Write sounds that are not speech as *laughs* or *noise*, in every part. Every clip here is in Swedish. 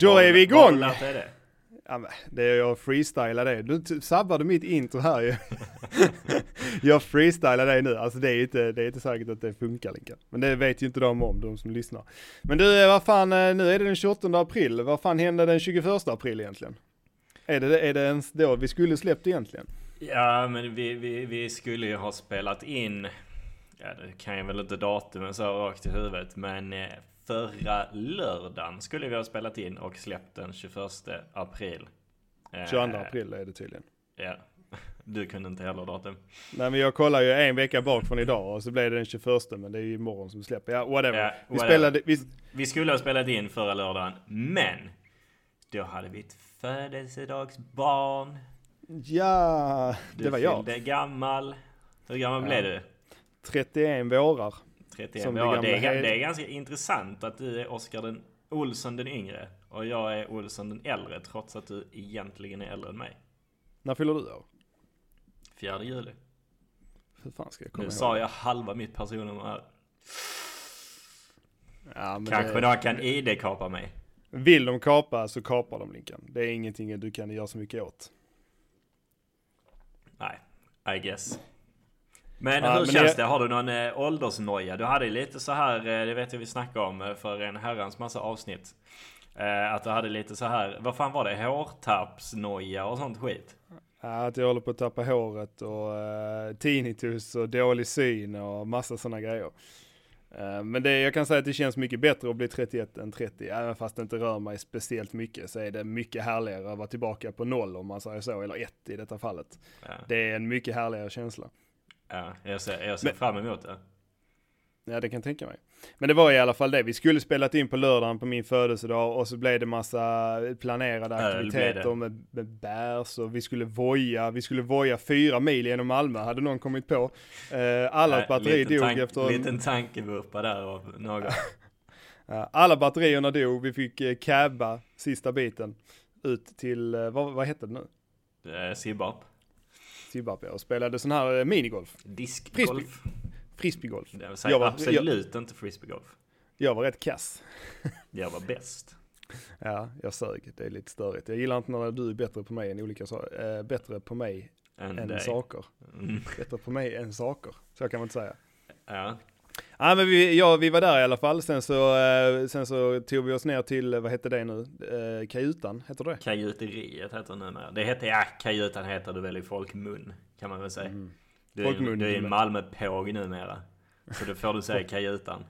Då är vi igång! lärt dig det? Ja, men det är jag freestylar det. Du sabbade mitt intro här ju. *laughs* jag freestylar det nu. Alltså det är inte, det är inte säkert att det funkar Linkan. Men det vet ju inte de om, de som lyssnar. Men du, eh, vad fan, eh, nu är det den 28 april. Vad fan hände den 21 april egentligen? Är det, är det ens då vi skulle släppt egentligen? Ja, men vi, vi, vi skulle ju ha spelat in, ja det kan jag väl inte datumen så rakt i huvudet, men eh, förra lördagen skulle vi ha spelat in och släppt den 21 april. Eh, 22 april är det tydligen. Ja, *laughs* du kunde inte heller datum. Nej men jag kollar ju en vecka bak från idag och så blev det den 21 men det är ju imorgon som släpper. Ja whatever. Ja, vi whatever. spelade, vi, Vi skulle ha spelat in förra lördagen, men då hade vi ett födelsedagsbarn. ja, Du det var jag. fyllde gammal. Hur gammal Ja. blev du? 31 vårar. 31. Som det ja, det, är, det är ganska intressant att du är Oskar den Olsson den yngre och jag är Olsson den äldre trots att du egentligen är äldre än mig. När fyller du år? 4 juli. Hur fan ska jag komma Nu ihåg? sa jag halva mitt personnummer här. Ja, Kanske det, de kan ID-kapa mig. Vill de kapa så kapar de Linkan. Det är ingenting du kan göra så mycket åt. Nej, I guess. Men Ja, hur men känns det- det? Har du någon eh, åldersnoja? Du hade lite så här, eh, det vet jag vi snackade om eh, för en herrans massa avsnitt. Eh, att du hade lite så här, vad fan var det? Hårtappsnoja och sånt skit? Ja, att jag håller på att tappa håret och tinnitus och dålig syn och massa sådana grejer. Men det, jag kan säga att det känns mycket bättre att bli 31 än 30. Även fast det inte rör mig speciellt mycket så är det mycket härligare att vara tillbaka på noll om man säger så, eller ett i detta fallet. Ja, Det är en mycket härligare känsla. Ja jag ser, jag ser Men- fram emot det. Ja, det kan jag tänka mig. Men det var i alla fall det. Vi skulle spelat in på lördagen på min födelsedag och så blev det massa planerade aktiviteter med, med bärs och vi skulle voja. Vi skulle voja fyra mil genom Malmö, hade någon kommit på. Eh, alla batteri dog tank- efter en, Liten tankevurpa där av någon. *laughs* Ja, alla batterierna dog. Vi fick eh, cabba sista biten ut till, eh, vad, vad hette det nu? Sibbarp. Zimbabwe och spelade sån här eh, minigolf. Diskgolf. Frisbeegolf. Vill säga Jag var- absolut inte frisbeegolf. Jag var rätt kass. *laughs* Jag var bäst. Ja, jag sög. Det är lite störigt. Jag gillar inte när du är bättre på mig än olika saker. Eh, bättre på mig Än än saker. Mm. Bättre på mig än saker. Så kan man inte säga. Ja. Ja men vi, ja, vi var där i alla fall. Sen så, eh, sen så tog vi oss ner till, eh, vad hette det nu? Eh, kajutan, heter det? Kajuteriet heter det numera. Det heter, ja, kajutan heter det väl i folkmun. Kan man väl säga. Mm. Du är, Folkmun, du är en Malmöpåg numera. Så då får du säga *laughs* kajutan.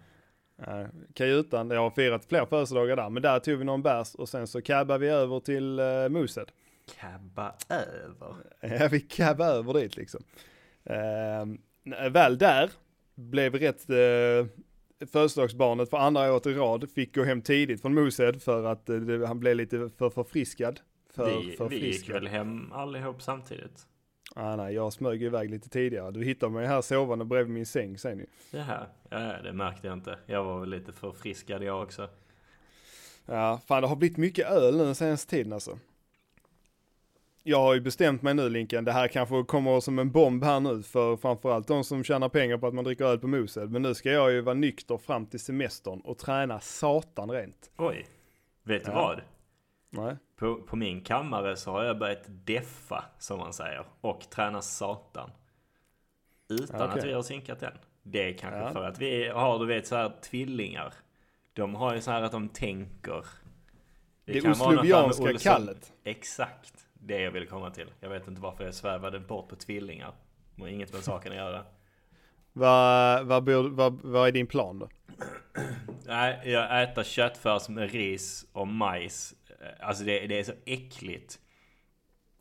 Ja, kajutan, jag har firat fler födelsedagar där. Men där tog vi någon bärs och sen så cabbade vi över till uh, Mused. Cabba över. Ja, vi cabbade över dit liksom. Eh, väl där blev rätt uh, födelsedagsbarnet för andra året i rad fick gå hem tidigt från Mused för att eh, han blev lite för förfriskad. För, Vi, för vi gick väl hem allihop samtidigt. Ah, nej, jag smög iväg lite tidigare. Du hittar mig här sovande bredvid min säng sen ju. Jaha, ja, det märkte jag inte. Jag var väl lite förfriskad jag också. Ja, fan det har blivit mycket öl nu den senaste tiden alltså. Jag har ju bestämt mig nu Linken, det här kanske kommer som en bomb här nu för framförallt de som tjänar pengar på att man dricker öl på Mosed. Men nu ska jag ju vara nykter fram till semestern och träna satan rent. Oj, vet du Ja. vad? Nej. På, på min kammare så har jag börjat deffa, som man säger, och träna satan. Utan Okej. att vi har synkat än. Det är kanske Ja. för att vi har, du vet, så här tvillingar. De har ju så här att de tänker. Det, kan vara något där med oslovianska kallet. Exakt, det jag vill komma till. Jag vet inte varför jag svävade bort på tvillingar. Det har inget med saken att göra. Vad, vad, vad, vad är din plan då? Nej, jag äter köttfärs med ris och majs. Alltså det, det är så äckligt.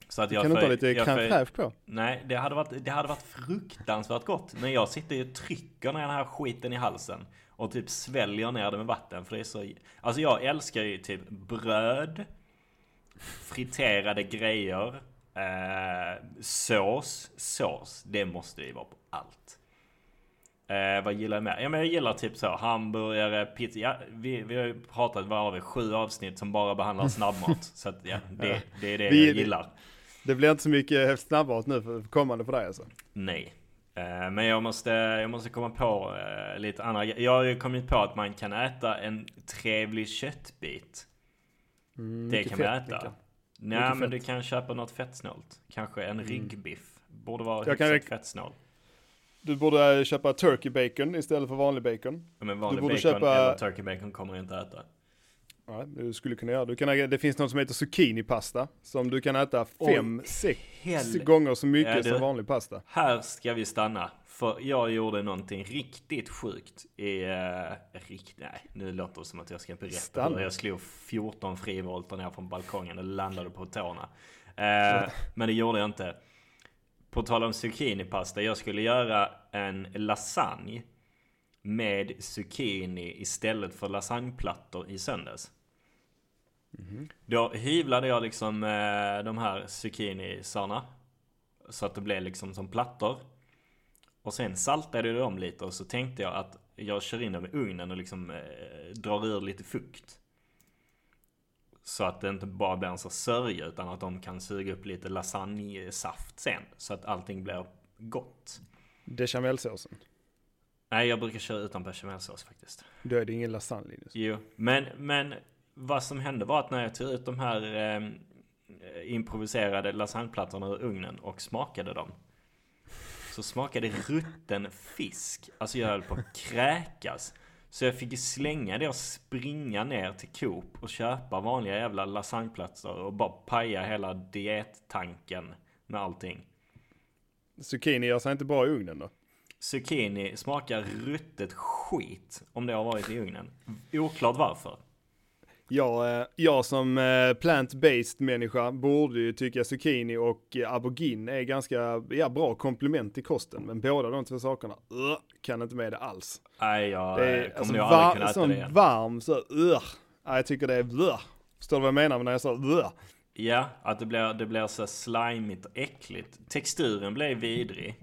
Så att jag kan du inte ha lite crème på? Nej, det hade, varit, det hade varit fruktansvärt gott. Men jag sitter ju och trycker ner den här skiten i halsen. Och typ sväljer ner det med vatten. För det är så... Alltså jag älskar ju typ bröd. Friterade grejer. Eh, sås. Sås. Det måste ju vara på allt. Eh, vad gillar jag mer? Ja men jag gillar typ så hamburgare, pizza. Ja, vi, vi har ju pratat, vad har vi? Sju avsnitt som bara behandlar snabbmat. *laughs* så att ja, det, det är det Vi- jag gillar. Det blir inte så mycket snabbmat nu för kommande för dig alltså. Nej. Eh, Men jag måste, jag måste komma på eh, lite andra. Jag har ju kommit på att man kan äta en trevlig köttbit. Mm, Det kan vi äta. Nej Mycket men fett. du kan köpa något fettsnålt. Kanske en ryggbiff. Borde vara Jag kan hyfsat rek- fettsnål. Du borde köpa turkey bacon istället för vanlig bacon. Ja, Men vanlig borde bacon köpa- eller turkey bacon kommer jag inte äta. Ja, du skulle kunna göra. Du kan, det finns något som heter zucchinipasta som du kan äta Oj, fem, sex Hell... gånger så mycket Ja, du- som vanlig pasta. Här ska vi stanna. För jag gjorde någonting riktigt sjukt i... Uh, rikt... Nej, nu låter det som att jag ska berätta hur jag slog 14 frivolter ner från balkongen och landade på tårna. Eh, men det gjorde jag inte. På tal om zucchinipasta. Jag skulle göra en lasagne med zucchini istället för lasagneplattor i söndags. Då hyvlade jag liksom eh, de här zucchinisarna. Så att det blev liksom som plattor. Och sen saltade jag dem lite och så tänkte jag att jag kör in dem i ugnen och liksom eh, drar ur lite fukt. Så att det inte bara blir en så sörja utan att de kan suga upp lite lasagnesaft sen. Så att allting blir gott. Bechamelsåsen. Nej, jag brukar köra utan bechamelsås faktiskt. Då är det ingen lasagne Linus. Jo, men, men vad som hände var att när jag tog ut de här eh, improviserade lasagneplattorna ur ugnen och smakade dem. Så smakade rutten fisk. Alltså jag höll på att kräkas. Så jag fick slänga det och springa ner till Coop och köpa vanliga jävla lasagneplattor och bara paja hela diettanken med allting. Zucchini gör sig inte bra i ugnen då? Zucchini smakar ruttet skit om det har varit i ugnen. Oklart varför. Jag, eh, jag som eh, plant-based människa borde ju tycka zucchini och eh, aubergine är ganska ja, bra komplement i kosten. Men båda de två sakerna, uh, kan inte med det alls. Nej, jag Det kommer är alltså, nog aldrig kunna äta det igen. varm så, uh, ja, jag tycker det är uh. Förstår du vad jag menar när jag sa uh? Ja, att det blir, det blir så slimigt och äckligt. Texturen blev vidrig.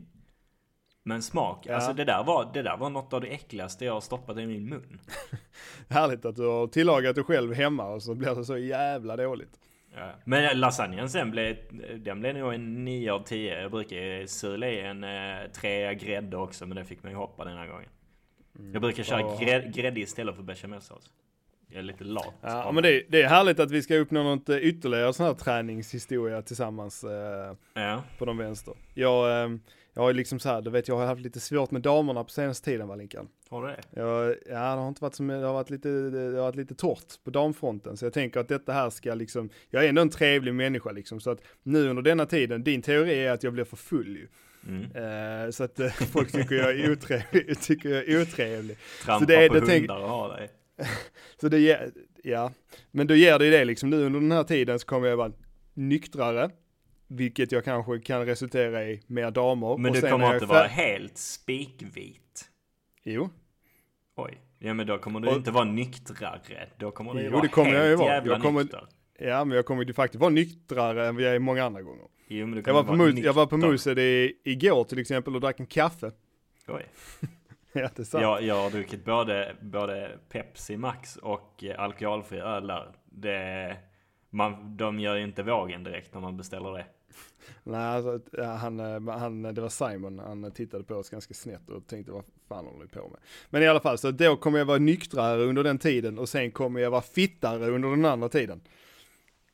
Men smak, Ja. alltså det där, var, det där var något av det äckligaste jag har stoppat i min mun. *laughs* Härligt att du har tillagat det själv hemma och så blir det så jävla dåligt. Ja. Men lasagnen sen blev, den blev nog en 9 av 10. Jag brukar sula i en eh, trea grädde också, men det fick man ju hoppa den här gången. Jag brukar köra Ja. grädde, grädde istället för bechamelsås. Jag är lite lat. Ja, men det, det är härligt att vi ska uppnå något eh, ytterligare sån här träningshistoria tillsammans eh, Ja. på de vänster. Jag, eh, jag har ju liksom så här, du vet jag har haft lite svårt med damerna på senaste tiden va Linkan? Har du det? Jag, ja, det har inte varit som, det har varit lite, det har varit lite torrt på damfronten. Så jag tänker att detta här ska liksom, jag är ändå en trevlig människa liksom. Så att nu under denna tiden, din teori är att jag blir för full ju. Mm. Eh, så att eh, folk tycker jag är otrevlig, *laughs* tycker jag är otrevlig. Trampa det är- på det tänk- hundar och ha dig. *laughs* Så det ja, men då ger det ju det liksom, nu under den här tiden så kommer jag vara nyktrare. Vilket jag kanske kan resultera i mer damer. Men du kommer inte vara helt spikvit. Jo, Oj. Ja men då kommer du Och- inte vara nyktrare. Då kommer du Jo, vara det kommer helt jag ju vara. jävla Jag kommer- nykter. ja men jag kommer ju faktiskt vara nyktrare än vad jag är många andra gånger. Jo men du Jag kommer var, på vara mus, jag var på nykter. Muset i, igår till exempel och drack en kaffe. Oj. *laughs* Ja, det är sant. Jag, jag har druckit både, både Pepsi Max och eh, alkoholfri öl där. Det, man, de gör ju inte vågen direkt när man beställer det. *laughs* Nej, alltså, han, eh, han, det var Simon, han tittade på oss ganska snett och tänkte vad fan håller ni på med? Men i alla fall, så då kommer jag vara nyktrare under den tiden och sen kommer jag vara fittare under den andra tiden.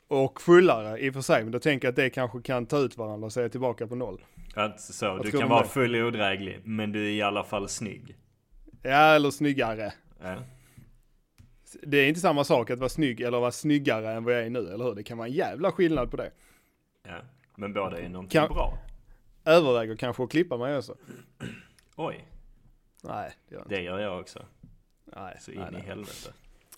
Och fullare i och för sig, men då tänker jag att det kanske kan ta ut varandra och säga tillbaka på noll. Att, så, du kan vara full och odräglig, men du är i alla fall snygg. Ja, eller snyggare. Ja. Det är inte samma sak att vara snygg eller vara snyggare än vad jag är nu, eller hur? Det kan vara en jävla skillnad på det. Ja. Men båda är någonting Kan- bra. Överväger kanske att klippa mig också. Oj, Nej, det gör jag inte. det gör jag också. Nej, Så nej, in i nej. helvete.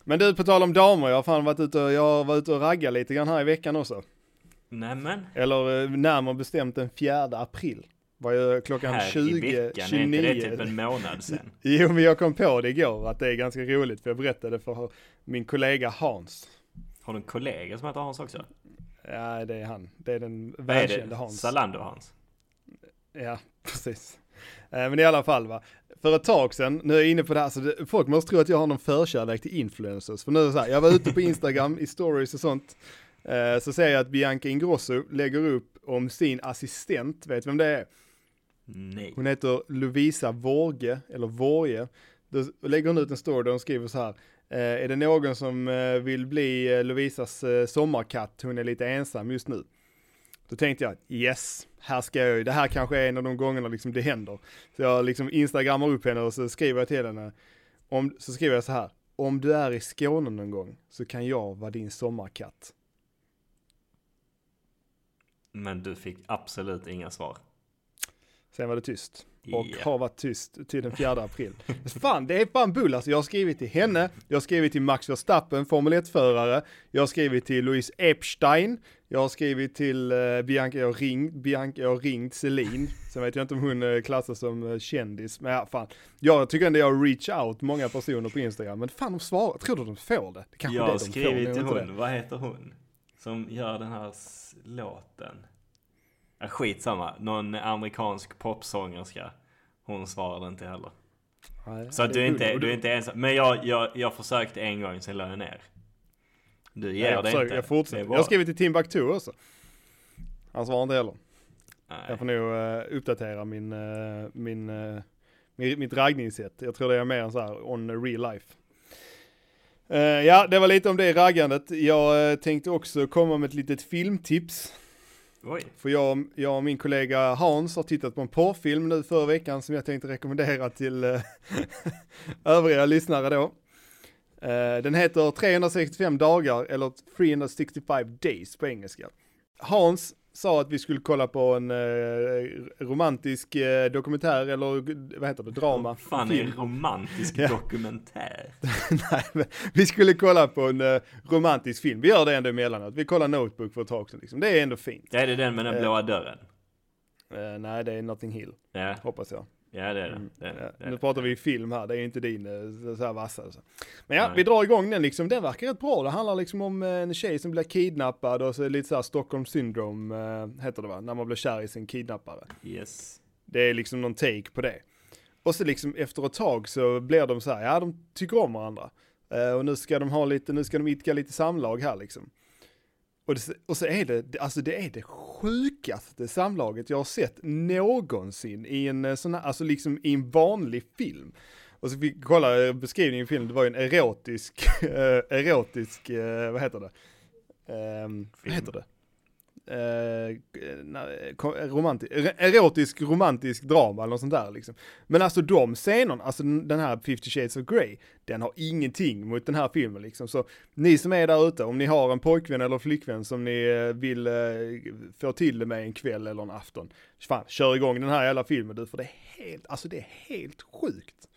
Men du, på tal om damer, jag har fan varit ute och, jag varit ute och raggat lite grann här i veckan också. Nämen, Eller eh, närmare bestämt den 4 april. Var jag klockan här 20, i veckan, 29. är inte det typ en månad sen? *laughs* Jo, men jag kom på det igår att det är ganska roligt för jag berättade för min kollega Hans. Har du en kollega som heter Hans också? Ja, det är han. Det är den välkände? Hans. Zalando Hans? Ja, *laughs* precis. Eh, Men i alla fall va. För ett tag sedan, nu är jag inne på det här, så det, folk måste tro att jag har någon förkärlek till influencers. För nu är det så här, jag var ute på Instagram i stories och sånt. eh, Så ser jag att Bianca Ingrosso lägger upp om sin assistent, vet vem det är? Nej. Hon heter Lovisa Vårge, eller Vårge. Då lägger hon ut en story där hon skriver så här. Eh, är det någon som eh, vill bli eh, Lovisas sommarkatt? Hon är lite ensam just nu. Då tänkte jag, yes, här ska jag ju, det här kanske är en av de gångerna liksom det händer. Så jag liksom instagrammar upp henne och så skriver jag till henne, om, så skriver jag så här, om du är i Skåne någon gång så kan jag vara din sommarkatt. Men du fick absolut inga svar. Sen var det tyst. Och Ja. har varit tyst till den 4 april. fan, det är fan bull alltså. Jag har skrivit till henne, jag har skrivit till Max Verstappen, Formel 1-förare, jag har skrivit till Louise Epstein, jag har skrivit till eh, Bianca, jag har ringt, Bianca, jag har ringt Celine. Sen vet jag inte om hon eh, klassas som eh, kändis, men ja, fan. Jag tycker ändå jag har reach out många personer på Instagram, men fan de svarar, tror du de får det? det kanske Jag har de skrivit till hon, vad heter hon? Som gör den här låten. Ja, skitsamma, någon amerikansk popsångerska. Hon svarade inte heller. Nej, Så att du är inte, du är inte ensam. Men jag, jag, jag försökte en gång, sen la jag ner. Du ger jag, det försöker, inte. jag fortsätter. Jag har skrivit till Timbuktu också. Han svarar inte heller. Nej. Jag får nog uh, uppdatera min, uh, min, uh, min, mitt raggningssätt. Jag tror det är mer så här on real life. Eh, ja, det var lite om det raggandet. Jag eh, tänkte också komma med ett litet filmtips. Oj. För jag, jag och min kollega Hans har tittat på en porrfilm nu förra veckan som jag tänkte rekommendera till eh, *laughs* övriga lyssnare då. Eh, den heter 365 dagar eller 365 days på engelska. Hans sa att vi skulle kolla på en eh, romantisk eh, dokumentär eller vad heter det, drama. Vad fan är en romantisk Ja. dokumentär? *laughs* Nej, men vi skulle kolla på en eh, romantisk film. Vi gör det ändå emellanåt. Vi kollar Notebook för ett tag sedan liksom. Det är ändå fint. Är det den med den Eh. blåa dörren? Eh, nej, det är Notting Hill, Ja, hoppas jag. Ja det är det. Mm, det, är det. ja, nu pratar vi film här, det är inte din eh, så här vassa. Så. Men ja, Nej. vi drar igång den liksom. Den verkar rätt bra. Det handlar liksom om eh, en tjej som blir kidnappad och så lite så här Stockholm syndrome eh, heter det va? När man blir kär i sin kidnappare. Yes. Det är liksom någon take på det. Och så liksom efter ett tag så blir de så här, ja de tycker om varandra. Och nu ska de ha lite, nu ska de idka lite samlag här liksom. Och, det, och så är det, alltså det är det sjukaste samlaget jag har sett någonsin i en eh, sån här, alltså liksom i en vanlig film. Och så fick vi kolla eh, beskrivningen i filmen, det var ju en erotisk, *laughs* eh, erotisk, vad heter det? Ehm, vad heter det? Eh, eh, eh, eh romantisk, erotisk romantisk drama eller något sånt där liksom. Men alltså de scenerna, alltså den här 50 shades of Grey, den har ingenting mot den här filmen liksom. Så ni som är där ute, om ni har en pojkvän eller flickvän som ni vill eh, få till det med en kväll eller en afton, fan, kör igång den här jävla filmen du, för det är helt, alltså det är helt sjukt.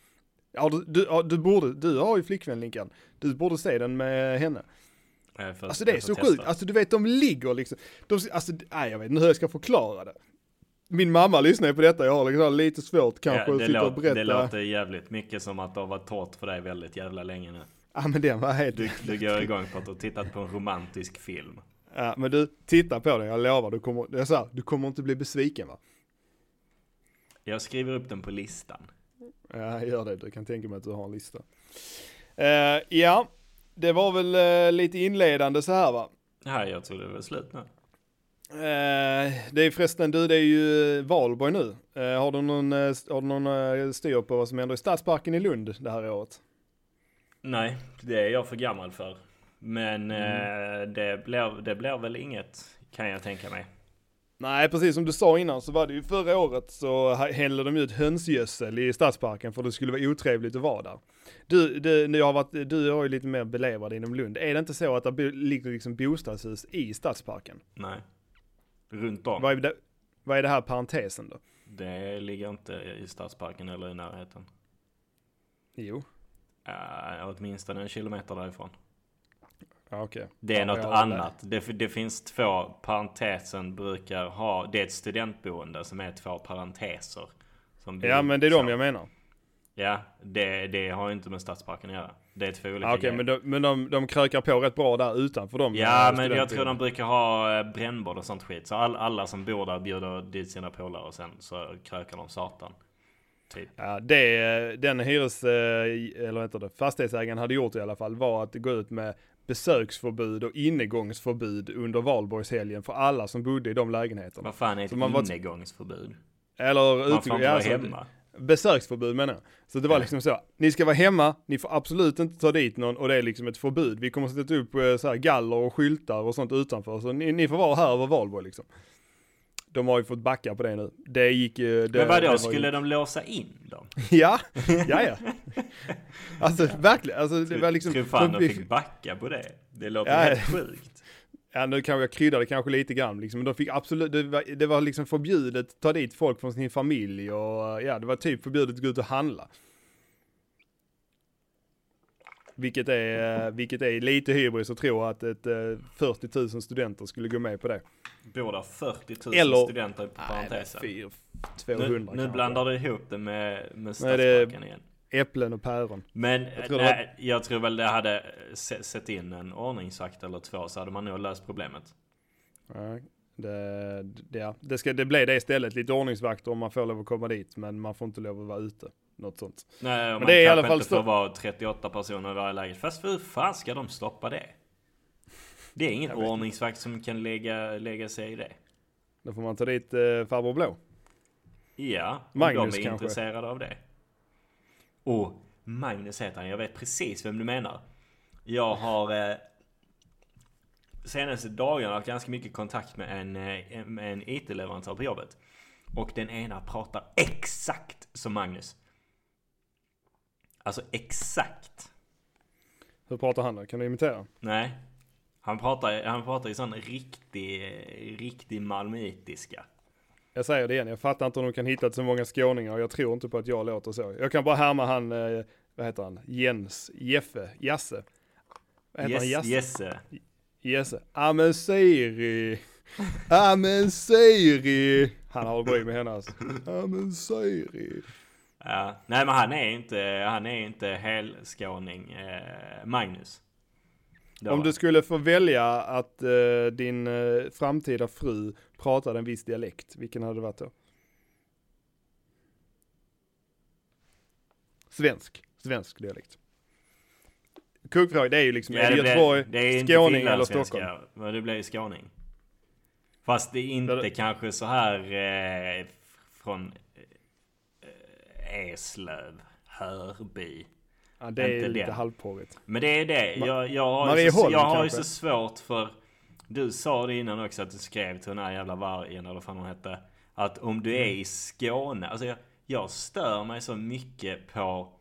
Ja, du, du, ja, du borde, du har ju flickvän Linkan, du borde se den med henne. Jag får- Alltså det är jag så sjukt, alltså du vet de ligger liksom, de, alltså nej jag vet inte hur jag ska förklara det. Min mamma lyssnar på detta, jag har liksom lite svårt kanske ja, att sitta och berätta. det låter jävligt mycket som att det har varit torrt för dig väldigt jävla länge nu. Ja men den var helt, Du, du går igång på att du har tittat på en romantisk film. ja men du, titta på den, jag lovar, du kommer, det så här, du kommer inte bli besviken va? Jag skriver upp den på listan. Ja, gör det, du kan tänka mig att du har en lista. Eh, ja, det var väl eh, lite inledande så här va? Nej, jag tror det var slut nu. Eh, det är förresten, du det är ju Valborg nu. Eh, har du någon, har du någon styr på vad som händer i Stadsparken i Lund det här året? Nej, det är jag för gammal för. Men Mm. det, blir, det blir väl inget, kan jag tänka mig. Nej, precis som du sa innan så var det ju förra året så hällde de ut hönsgödsel i Stadsparken för det skulle vara otrevligt att vara där. Du, du, nu har varit, du har ju lite mer belevad inom Lund. Är det inte så att det ligger liksom bostadshus i Stadsparken? Nej. Runt om. Vad är det, vad är det här parentesen då? Det ligger inte i stadsparken eller i närheten. Jo, Uh, åtminstone en kilometer därifrån. Ja okej. Det är Ja, något annat. Det, det finns två, parentesen brukar ha, det är ett studentboende som är två parenteser. Som Ja men det är så. de jag menar. Ja, det, det har ju inte med stadsparken att göra. Det är två olika okej, grejer. men, de, men de, de krökar på rätt bra där utanför dem. Ja, eh, men jag tror de brukar ha eh, brännbord och sånt skit. Så all, alla som bor där bjuder dit sina polare och sen så krökar de satan. Typ. Ja, det den hyres, eh, eller vad heter det, fastighetsägaren hade gjort i alla fall var att gå ut med besöksförbud och innegångsförbud under valborgshelgen för alla som bodde i de lägenheterna. Vad fan är ett Så man innegångsförbud? Eller Man inte ja, alltså, hemma. Besöksförbud menar jag. Så det var liksom så, ni ska vara hemma, ni får absolut inte ta dit någon och det är liksom ett förbud. Vi kommer sätta upp eh, så här galler och skyltar och sånt utanför, så ni, ni får vara här över valborg liksom. De har ju fått backa på det nu. Det gick ju... Det, Men vadå, det skulle ju... de låsa in dem? *laughs* Ja, ja ja. Alltså verkligen, alltså det var liksom... Tror fan de fick backa på det. Det låter Ja. helt sjukt. Ja nu kanske jag kryddade kanske lite grann liksom, men de fick absolut, det var, det var liksom förbjudet att ta dit folk från sin familj och ja, det var typ förbjudet att gå ut och handla. Vilket är, vilket är lite hybris att tro att ett, eh, 40 000 studenter skulle gå med på det. Där 40 000 Eller- studenter på parentesen. Nu, 200 nu kanske. blandar du ihop det med, med Nej, Stadsparken igen. Äpplen och päron. Men Jag tror nej, jag tror väl det hade se- sett in en ordningsvakt eller två så hade man nog löst problemet. Ja, det, det, ja, det, ska, det blir det istället, lite ordningsvakter om man får lov att komma dit, men man får inte lov att vara ute. Något sånt. Nej, Men man det är i alla fall inte får vara 38 personer i varje läge. Fast hur fan ska de stoppa det? Det är ingen ordningsvakt som kan lägga, lägga sig i det. Då får man ta dit eh, farbror blå. Ja, Magnus de är kanske. intresserade av det. Och Magnus heter han, jag vet precis vem du menar. Jag har eh, senaste dagarna haft ganska mycket kontakt med en, eh, med en IT-leverantör på jobbet. Och den ena pratar exakt som Magnus. Alltså exakt. Hur pratar han då? Kan du imitera? Nej. Han pratar, han pratar i sån riktig, riktig malmöitiska. Jag säger det igen, jag fattar inte hur de kan hitta så många skåningar och jag tror inte på att jag låter så. Jag kan bara härma han, eh, vad heter han, Jens, Jeffe, Jasse. Vad heter han, Yes, Jasse? Jesse. Jesse. Amen Siri. Amen Siri. Han har bry med henne alltså. Amen Siri. Ja, nej men han är inte, han är inte helskåning, eh, Magnus. Det Om du skulle få välja att eh, din eh, framtida fru pratade en viss dialekt, vilken hade det varit då? Svensk, svensk dialekt. Kuggfråga, det är ju liksom, Ja, är det blir- Göteborg, det är skåning eller Stockholm? Men det blir skåning. Fast det är inte Det- kanske så här eh, från Eslöv, Hörby. Ja, det är inte lite halvporrigt. Men det är det. Jag, jag har, ju så, jag har ju så svårt för... Du sa det innan också att du skrev till den här jävla vargen eller vad fan hon hette. Att om du är i Skåne. Alltså jag, jag stör mig så mycket på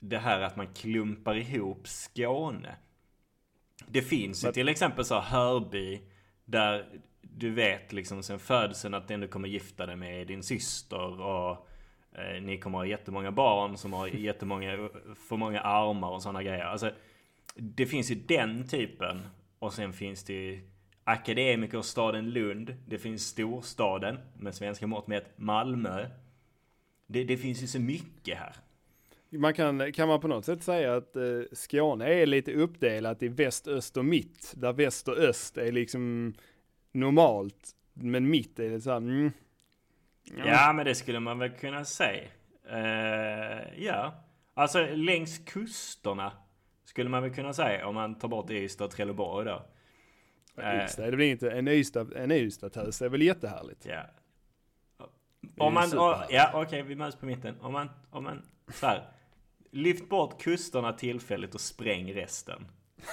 det här att man klumpar ihop Skåne. Det finns ju Men- till exempel så Hörby. Där du vet liksom sen födseln att den du kommer gifta dig med är din syster. Och Eh, ni kommer ha jättemånga barn som har jättemånga, för många armar och sådana grejer. Alltså, det finns ju den typen. Och sen finns det ju akademikerstaden Lund. Det finns storstaden med svenska mått mätt Malmö. Det, det finns ju så mycket här. Man kan, kan man på något sätt säga att eh, Skåne är lite uppdelat i väst, öst och mitt. Där väst och öst är liksom normalt, men mitt är lite så här, mm, Ja, men det skulle man väl kunna säga. Eh, ja, alltså längs kusterna skulle man väl kunna säga om man tar bort Ystad och Trelleborg då. Eh, Ystad det väl inte, en Ystad, en Ystad-tös är väl jättehärligt. Ja. Om man, superhärligt. ja okej vi möts på mitten. Om man, om man, så här. Lyft bort kusterna tillfälligt och spräng resten. *laughs*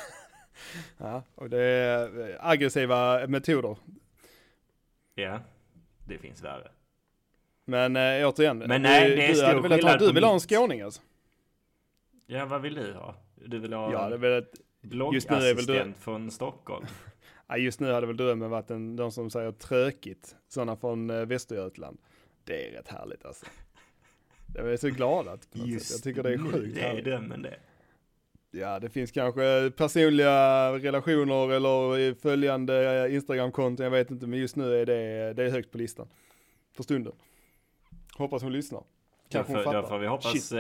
Ja, och det är aggressiva metoder. Ja, det finns värre. Men äh, återigen, Men nej, du, det är du hade velat ha, du vill ha en skåning alltså? Ja, vad vill du ha? Du vill ha Ja, det väl ett, just nu är väl du- bloggassistent från Stockholm? *laughs* ja, just nu hade väl drömmen varit en, de som säger trökigt, sådana från äh, Västergötland. Det är rätt härligt alltså. Jag är så glad att sätt. Jag tycker det är sjukt Det är drömmen det. Ja, det finns kanske personliga relationer eller följande Instagramkonton, jag vet inte, men just nu är det, det är högt på listan. För stunden. Hoppas hon lyssnar. Kanske hon får, då fattar. får vi hoppas Shit, eh,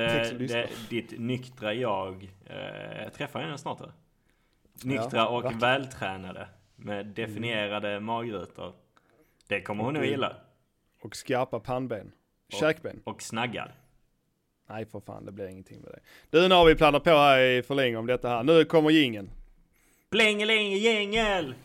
det, ditt nyktra jag eh, träffar henne snart. Då. Nyktra Ja, och verkligen. vältränade med definierade magrutor. Det kommer hon nog Och- gilla. Och skarpa pannben. Och- Käkben. Och snaggad. Nej för fan, det blir ingenting med det. Du, nu har vi planerat på här i för länge om detta här. Nu kommer gingen. Plängeling gängel!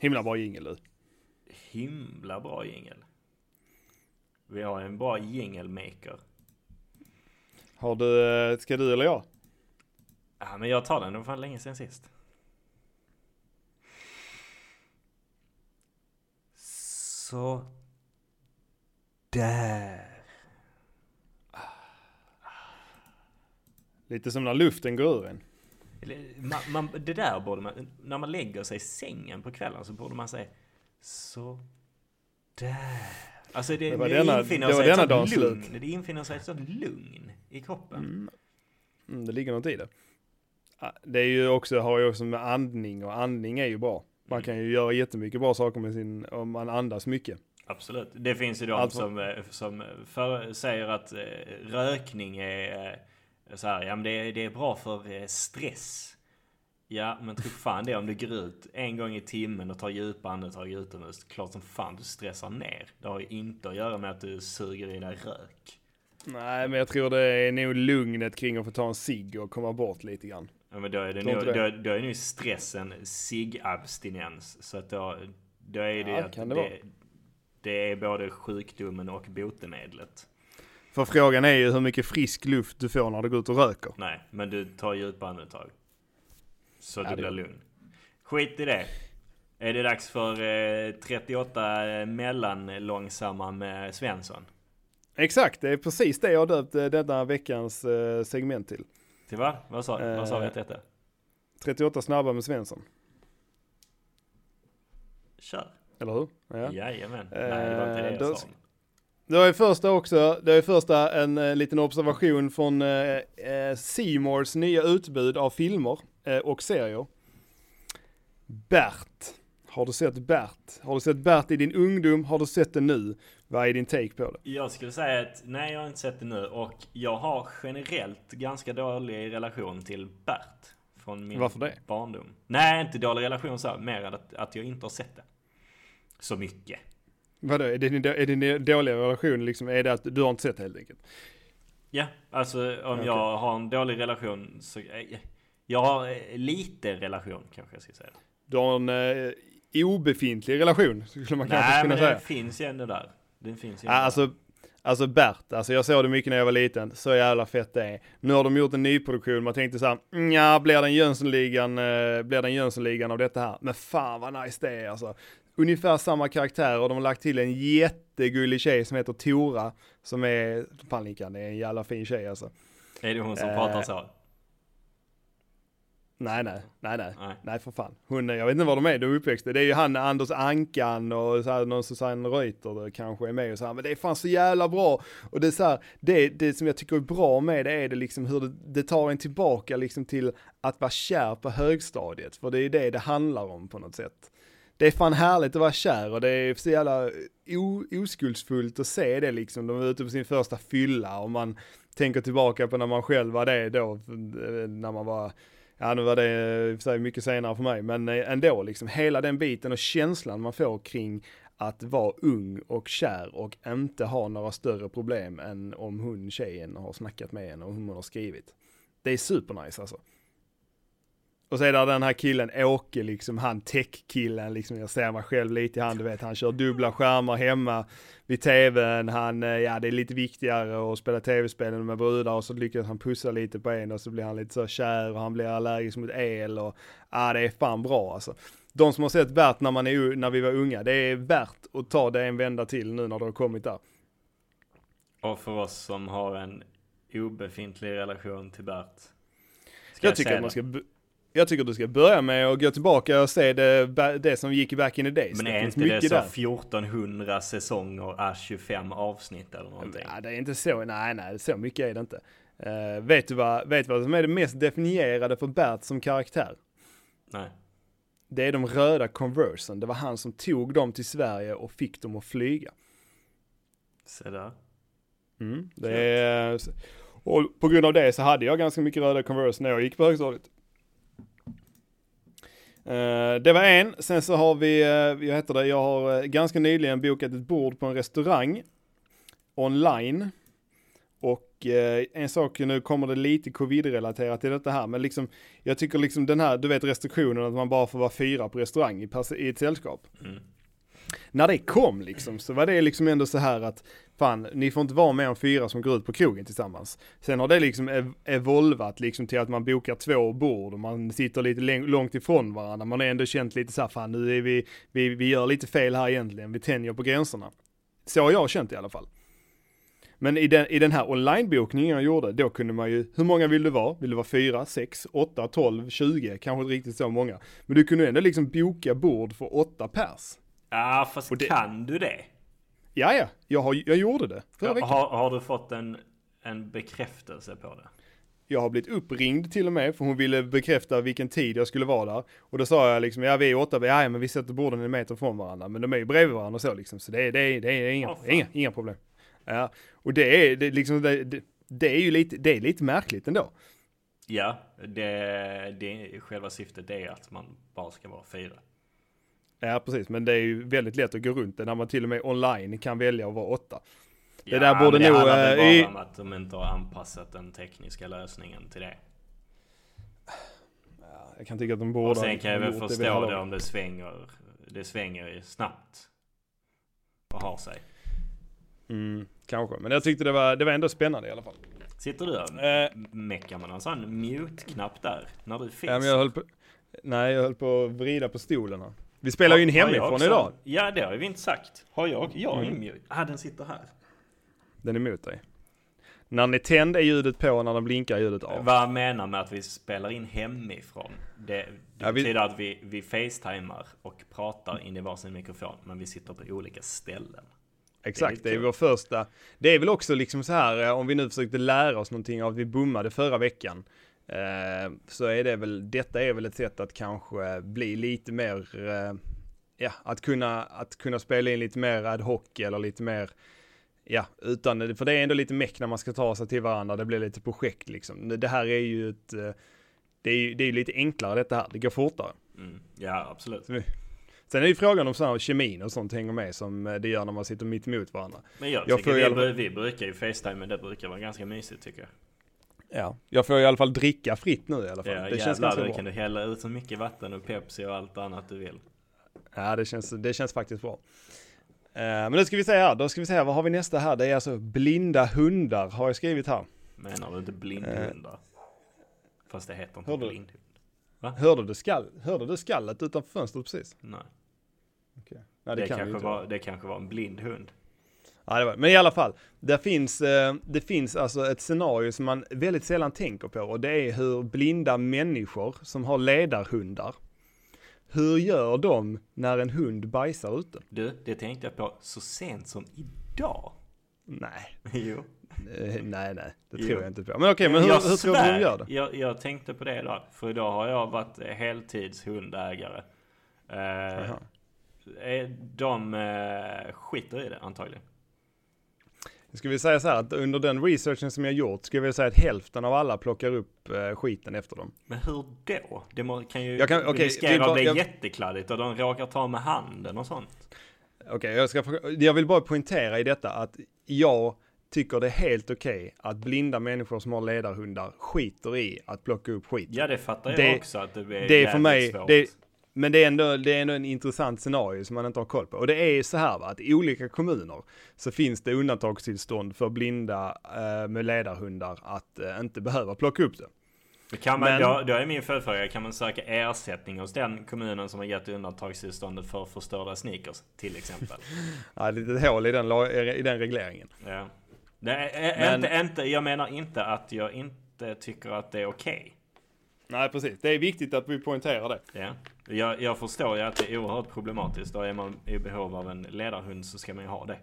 Himla bra jingel du. Himla bra jingel. Vi har en bra jingelmaker. Har du, eh, ska du eller jag? Ja, men jag tar den. Det var fan länge sedan sist. Så. Där. Lite som när luften går ur en. Man, man, det där borde man, när man lägger sig i sängen på kvällen så borde man säga så där. Alltså det, Det var det, denna- infinner det var sig ett sånt lugn. slut. Det infinner sig ett sånt lugn i kroppen. Mm. Mm, det ligger något i det. Ah, Det är ju också, har ju också med andning och andning är ju bra. Man Mm. kan ju göra jättemycket bra saker med sin, om man andas mycket. Absolut. Det finns ju de Alltså- som, eh, som för, säger att eh, rökning är eh, så här, ja men det är, det är bra för eh, stress. Ja, men tro fan det om du går ut en gång i timmen och tar djupa andetag utomhus. Klart som fan du stressar ner. Det har ju inte att göra med att du suger i dig rök. Nej, men jag tror det är nog lugnet kring att få ta en cigg och komma bort lite grann. Ja, men då är det nog, det. då, då är nu stressen sig-abstinens. Så att då, då är det Ja, att det det, det är både sjukdomen och botemedlet. För frågan är ju hur mycket frisk luft du får när du går ut och röker. Nej, men du tar djupa andetag. Så Ja, du blir lugn. Skit i det. Är det dags för eh, 38 mellanlångsamma med Svensson? Exakt, det är precis det jag döpt eh, denna veckans eh, segment till. Till vad? Vad sa, vad sa vi Eh, att detta? 38 snabba med Svensson. Kör. Eller hur? Ja. Jajamän. Nej, det var inte det Eh, jag sa. Det är första också, det är första en eh, liten observation från eh, eh, Seymours nya utbud av filmer eh, och serier. Bert. Har du sett Bert? Har du sett Bert i din ungdom? Har du sett det nu? Vad är din take på det? Jag skulle säga att nej, jag har inte sett det nu och jag har generellt ganska dålig relation till Bert. Från min Varför det? barndom. Nej, inte dålig relation så, här, mer att, att jag inte har sett det. Så mycket. Vadå, är din, är din dåliga relation liksom, är det att du har inte sett det helt enkelt? Ja, alltså om Okej. jag har en dålig relation så... eh, Jag har eh, lite relation kanske jag ska säga. Du har en eh, obefintlig relation, skulle man kanske Nej, kunna men säga. den finns ju ändå där. Den finns ju ändå alltså, alltså Bert, alltså jag såg det mycket när jag var liten, så jävla fett det är. Nu har de gjort en nyproduktion, man tänkte såhär, ja blir den Jönssonligan, eh, blir den Jönssonligan av detta här? Men fan vad nice det är alltså. Ungefär samma karaktär och de har lagt till en jättegullig tjej som heter Tora, som är, fan Linkan, det är en jävla fin tjej alltså. Är det hon som Eh, pratar så? Nej, nej, nej, nej, Nej. nej för fan. Hon, jag vet inte var de är, de är uppväxta. Det är ju han Anders Ankan och så här, någon Susanne Reuter kanske är med och så här, men det är fan så jävla bra. Och det är så här, det, det som jag tycker är bra med det är det liksom hur det, det tar en tillbaka liksom till att vara kär på högstadiet, för det är det det handlar om på något sätt. Det är fan härligt att vara kär och det är så jävla oskuldsfullt att se det liksom. De är ute på sin första fylla och man tänker tillbaka på när man själv var det då, när man var Ja nu var det sig mycket senare för mig, men eh, ändå liksom hela den biten och känslan man får kring att vara ung och kär och inte ha några större problem än om hon tjejen har snackat med en och hon har skrivit. Det är supernice alltså. Och så är det den här killen Åke, liksom han tech-killen, liksom jag ser mig själv lite i han, du vet han kör dubbla skärmar hemma vid tvn, han, eh, ja det är lite viktigare att spela tv-spel än med brudar och så lyckas han pussa lite på en och så blir han lite så kär och han blir allergisk mot el och ja det är fan bra alltså. De som har sett Bert när, man är, när vi var unga, det är värt att ta det en vända till nu när du har kommit där. Och för oss som har en obefintlig relation till Bert. Jag tycker, säga att man det? ska, jag tycker att du ska börja med att gå tillbaka och se det, det som gick back in the days. Men det är finns inte det mycket så där. 1400 säsonger, är 25 avsnitt eller någonting? Ja, det är inte så, nej nej, så mycket är det inte. Eh, vet, du vad, vet du vad som är det mest definierade för Bert som karaktär? Nej. Det är de röda Conversen. Det var han som tog dem till Sverige och fick dem att flyga. Se där. Mm, det är, och på grund av det så hade jag ganska mycket röda Converse när jag gick på högstadiet. Eh, det var en, sen så har vi, eh, jag heter det, jag har eh, ganska nyligen bokat ett bord på en restaurang online. Och en sak, nu kommer det lite covid-relaterat till detta här, men liksom, jag tycker liksom den här, du vet restriktionen att man bara får vara fyra på restaurang i, i ett sällskap. Mm. När det kom liksom, så var det liksom ändå så här att, fan, ni får inte vara mer än fyra som går ut på krogen tillsammans. Sen har det liksom ev evolvat liksom till att man bokar två bord och man sitter lite långt ifrån varandra. Man har ändå känt lite så här, fan nu är vi, vi, vi gör lite fel här egentligen, vi tänjer på gränserna. Så har jag känt i alla fall. Men i den, i den här onlinebokningen jag gjorde, då kunde man ju, hur många vill du vara? Vill du vara 4, 6, 8, 12, 20? Kanske inte riktigt så många. Men du kunde ändå liksom boka bord för 8 pers. Ja, fast det... kan du det? Ja, ja, jag, har, jag gjorde det förra veckan. Har, har du fått en, en bekräftelse på det? Jag har blivit uppringd till och med, för hon ville bekräfta vilken tid jag skulle vara där. Och då sa jag liksom, ja vi är åtta, ja men vi sätter borden en meter från varandra, men de är ju bredvid varandra och så liksom. Så det är, det är, det är inga, oh, inga, inga problem. Ja, och det är, det, liksom, det, det, det, är ju lite, det är lite märkligt ändå. Ja, det, det, själva syftet är att man bara ska vara fyra. Ja, precis, men det är ju väldigt lätt att gå runt det när man till och med online kan välja att vara åtta. Det ja, där borde det nog... Det handlar äh, bara om att de inte har anpassat den tekniska lösningen till det. Ja, jag kan tycka att de borde... Och sen kan jag väl förstå det om det svänger, det svänger snabbt. Och har sig. Mm, kanske, men jag tyckte det var, det var ändå spännande i alla fall. Sitter du och äh, meckar med någon sån mute-knapp där? När du finns? Ja, men jag höll på, nej, jag höll på att vrida på stolen här. Vi spelar ju in hemifrån idag. Ja, det har vi inte sagt. Har jag? Jag har mm. mute. Ah, den sitter här. Den är mot dig. När den är tänd är ljudet på, när den blinkar är ljudet av. Vad menar med att vi spelar in hemifrån? Det, det ja, betyder vi... att vi, vi facetimar och pratar in i varsin mikrofon, men vi sitter på olika ställen. Exakt, det är, det är vår första. Det är väl också liksom så här, eh, om vi nu försökte lära oss någonting av att vi bommade förra veckan. Eh, så är det väl, detta är väl ett sätt att kanske bli lite mer, eh, ja, att kunna, att kunna spela in lite mer ad hoc eller lite mer, ja, utan, för det är ändå lite meck när man ska ta sig till varandra, det blir lite projekt liksom. Det här är ju ett, det är ju det är lite enklare detta här, det går fortare. Mm. Ja, absolut. Sen är ju frågan om här kemin och sånt hänger med som det gör när man sitter mitt emot varandra. Men jag, jag tycker vi, vi brukar ju Facetime, men det brukar vara ganska mysigt tycker jag. Ja, jag får i alla fall dricka fritt nu i alla fall. Ja, det jävlar, känns ganska bra. kan du hälla ut så mycket vatten och Pepsi och allt annat du vill. Ja, det känns, det känns faktiskt bra. Uh, men nu ska vi se här, då ska vi se här, vad har vi nästa här? Det är alltså blinda hundar, har jag skrivit här. Menar du inte blindhundar? Uh, Fast det heter inte blindhund. Va? Hörde du, skall, hörde du skallet utanför fönstret precis? Nej. Okay. Nej, det, det, kan kanske var, det kanske var en blind hund. Ja, det var, men i alla fall, det finns, eh, det finns alltså ett scenario som man väldigt sällan tänker på och det är hur blinda människor som har ledarhundar, hur gör de när en hund bajsar ute? Du, det tänkte jag på så sent som idag. Nej. *laughs* Jo. Eh, nej, nej, det jo. tror jag inte på. Men okej, men hur, hur tror du de gör det? Jag, jag tänkte på det idag, för idag har jag varit heltidshundägare. Eh, de eh, skiter i det antagligen. Ska vi säga så här att under den researchen som jag gjort, ska vi säga att hälften av alla plockar upp eh, skiten efter dem. Men hur då? Det kan ju jag kan, okay, riskera att bli jag... jättekladdigt och de råkar ta med handen och sånt. Okej, okay, jag, ska, jag vill bara poängtera i detta att jag tycker det är helt okej okay att blinda människor som har ledarhundar skiter i att plocka upp skit. Ja, det fattar jag det, också att det är Det är för mig, svårt. det, men det är, ändå, det är ändå en intressant scenario som man inte har koll på. Och det är så här va, att i olika kommuner så finns det undantagstillstånd för blinda eh, med ledarhundar att eh, inte behöva plocka upp det. Kan man, Men, då, då är min följdfråga, kan man söka ersättning hos den kommunen som har gett undantagstillståndet för förstörda sneakers till exempel? *laughs* ja, det är ett hål i den, i den regleringen. Ja. Är, Men, inte, inte, jag menar inte att jag inte tycker att det är okej. Okay. Nej precis, det är viktigt att vi poängterar det. Ja. Jag, jag förstår ju att det är oerhört problematiskt. Då är man i behov av en ledarhund så ska man ju ha det.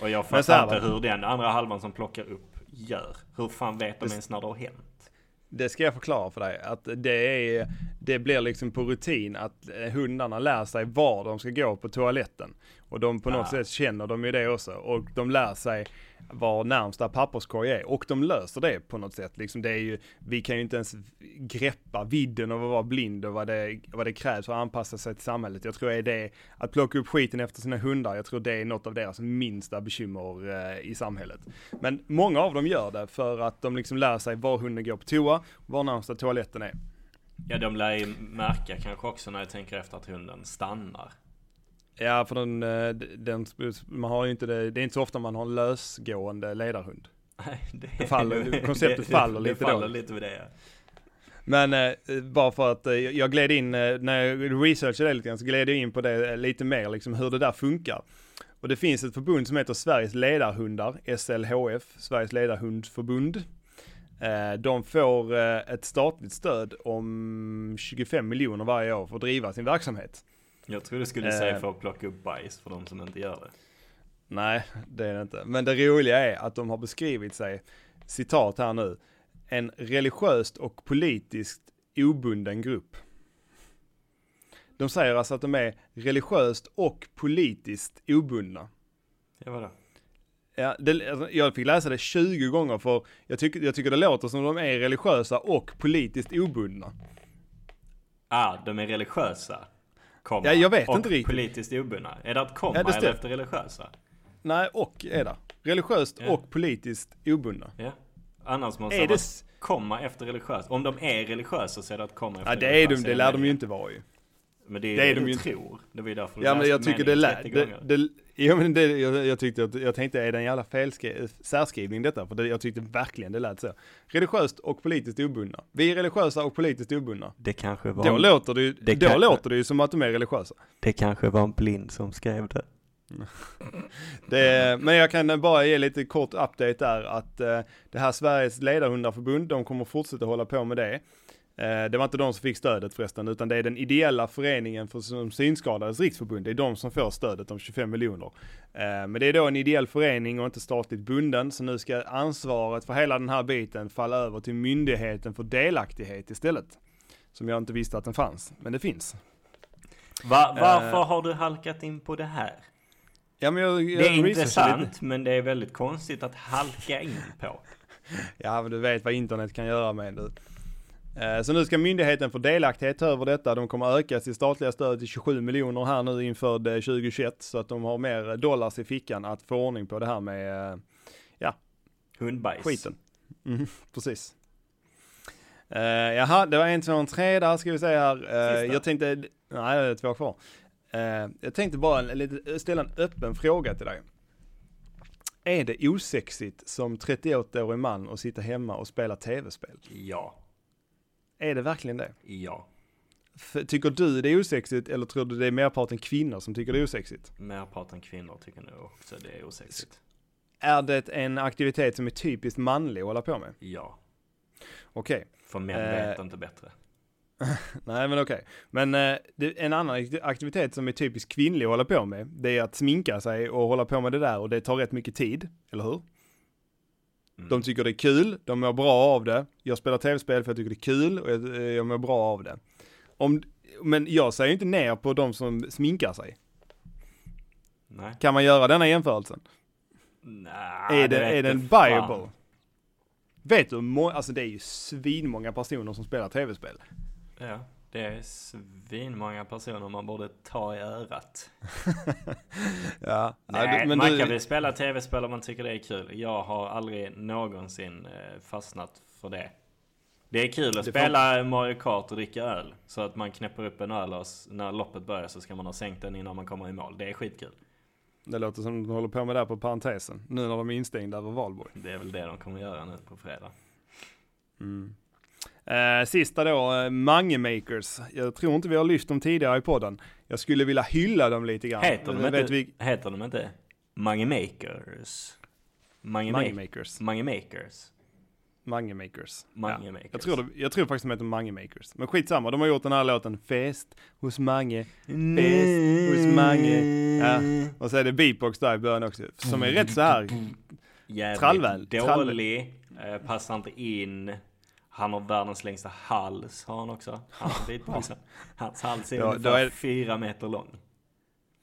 Och jag fattar inte hur den andra halvan som plockar upp gör. Hur fan vet de ens när det har hänt? Det ska jag förklara för dig. Att det är, det blir liksom på rutin att eh, hundarna lär sig var de ska gå på toaletten. Och de på något Ah. sätt känner de ju det också. Och de lär sig var närmsta papperskorg är. Och de löser det på något sätt. Liksom det är ju, vi kan ju inte ens greppa vidden av att vara blind och vad det, vad det krävs för att anpassa sig till samhället. Jag tror är det, att plocka upp skiten efter sina hundar, jag tror det är något av deras minsta bekymmer eh, i samhället. Men många av dem gör det för att de liksom lär sig var hunden går på toa, var närmsta toaletten är. Ja, de lär ju märka kanske också när jag tänker efter att hunden stannar. Ja, för den, eh, den, man har inte det, det är inte så ofta man har en lösgående ledarhund. Nej, *laughs* det, Det faller- konceptet faller det, lite det då. faller lite med det. ja. Men eh, bara för att eh, jag gled in, eh, när jag researchade det lite grann, så gled jag in på det eh, lite mer, liksom hur det där funkar. Och det finns ett förbund som heter Sveriges ledarhundar, SLHF, Sveriges ledarhundförbund. Eh, de får ett statligt stöd om 25 miljoner varje år för att driva sin verksamhet. Jag tror du skulle Eh. säga för att plocka upp bajs för de som inte gör det. Nej, det är det inte. Men det roliga är att de har beskrivit sig, citat här nu, en religiöst och politiskt obunden grupp. De säger alltså att de är religiöst och politiskt obundna. Ja, vadå? Ja, det, alltså, jag fick läsa det 20 gånger för jag tycker, jag tycker det låter som de är religiösa och politiskt obundna. Ah, de är religiösa. Komma, Ja, jag vet och inte riktigt. politiskt obundna. Är det att komma Ja, det eller efter religiösa? Nej, och är det. Religiöst Ja. och politiskt obundna. Ja. Annars måste Är man det... s- komma efter religiösa. Om de är religiösa så är det att komma efter Ja, det är de, det lär de ju inte vara ju. Men det är det det, de ju tror. Det var ju därför Ja men jag tycker det meningen lät, 30 det, gånger. det, ja men det, jag, jag tyckte att, jag tänkte är det en jävla felskri, särskrivning detta? För det, jag tyckte verkligen det lät så. Religiöst och politiskt obundna. Vi är religiösa och politiskt obundna. Det kanske var, Då låter det ju, det då kan- låter det ju som att de är religiösa. det kanske var en blind som skrev det. *laughs* Det, men jag kan bara ge lite kort update där att eh, det här Sveriges ledarhundarförbund, de kommer fortsätta hålla på med det. Eh, det var inte de som fick stödet förresten, utan det är den ideella föreningen för som synskadades riksförbund. Det är de som får stödet om 25 miljoner. Eh, men det är då en ideell förening och inte statligt bunden, så nu ska ansvaret för hela den här biten falla över till Myndigheten för delaktighet istället. Som jag inte visste att den fanns, men det finns. Va, varför Eh. har du halkat in på det här? Ja, jag, jag Det är intressant, men det är väldigt konstigt att halka in på. *laughs* Ja, men du vet vad internet kan göra med det. Eh, Så nu ska myndigheten få delaktighet över detta. De kommer öka sitt statliga stöd till 27 miljoner här nu inför det 2021 så att de har mer dollars i fickan att få ordning på det här med eh, Hundbajs. skiten. Mhm, precis. Uh, jaha, det var en, två, en, tre där ska vi se här. Sista. jag tänkte, nej det är två kvar. Eh, jag tänkte bara en, lite, ställa en öppen fråga till dig. Är det osexigt som 38-årig man att sitta hemma och spela tv-spel? Ja. Är det verkligen det? Ja. För, tycker du det är osexigt eller tror du det är merparten kvinnor som tycker det är osexigt? Merparten kvinnor tycker nog också det är osexigt. Är det en aktivitet som är typiskt manlig att hålla på med? Ja. Okej. För män Eh. vet inte bättre. *laughs* Nej men okej. Men eh, det, en annan akt- aktivitet som är typiskt kvinnlig att hålla på med, det är att sminka sig och hålla på med det där och det tar rätt mycket tid, eller hur? Mm. De tycker det är kul, de mår bra av det. Jag spelar tv-spel för jag tycker det är kul och jag, jag mår bra av det. Om, men jag säger inte ner på de som sminkar sig. Nej. Kan man göra denna jämförelsen? Nej, är det, vet är den fan. viable? Vet du alltså det är ju svinmånga personer som spelar tv-spel. Ja, det är svinmånga personer man borde ta i örat. *laughs* ja, Nej, du- men man du, kan väl spela tv-spel om man tycker det är kul. Jag har aldrig någonsin eh, fastnat för det. Det är kul att Det får- spela Mario Kart och dricka öl. Så att man knäpper upp en öl och när loppet börjar så ska man ha sänkt den innan man kommer i mål. Det är skitkul. Det låter som de håller på med det här på parentesen. Nu när de är instängda över valborg. Det är väl det de kommer göra nu på fredag. Mm. Eh, sista då, eh, Mange Makers. Jag tror inte vi har lyft dem tidigare i podden. Jag skulle vilja hylla dem lite grann. Heter de, Men inte, vi, heter de inte Mange Makers? Mange, Mange Ma- Makers. Mange Makers? Mange Makers. Mange Ja. Makers. Jag tror, det, jag tror faktiskt de heter Mange Makers. Men skitsamma, de har gjort den här låten Fest hos Mange. Fest hos Mange. Ja. Och så är det beatbox där i början också. Som är rätt så här. Jävligt Trallväl. Trall- dålig, eh, passar inte in. Han har världens längsta hals har han också. Han. Hans hals är ungefär då är- fyra meter lång.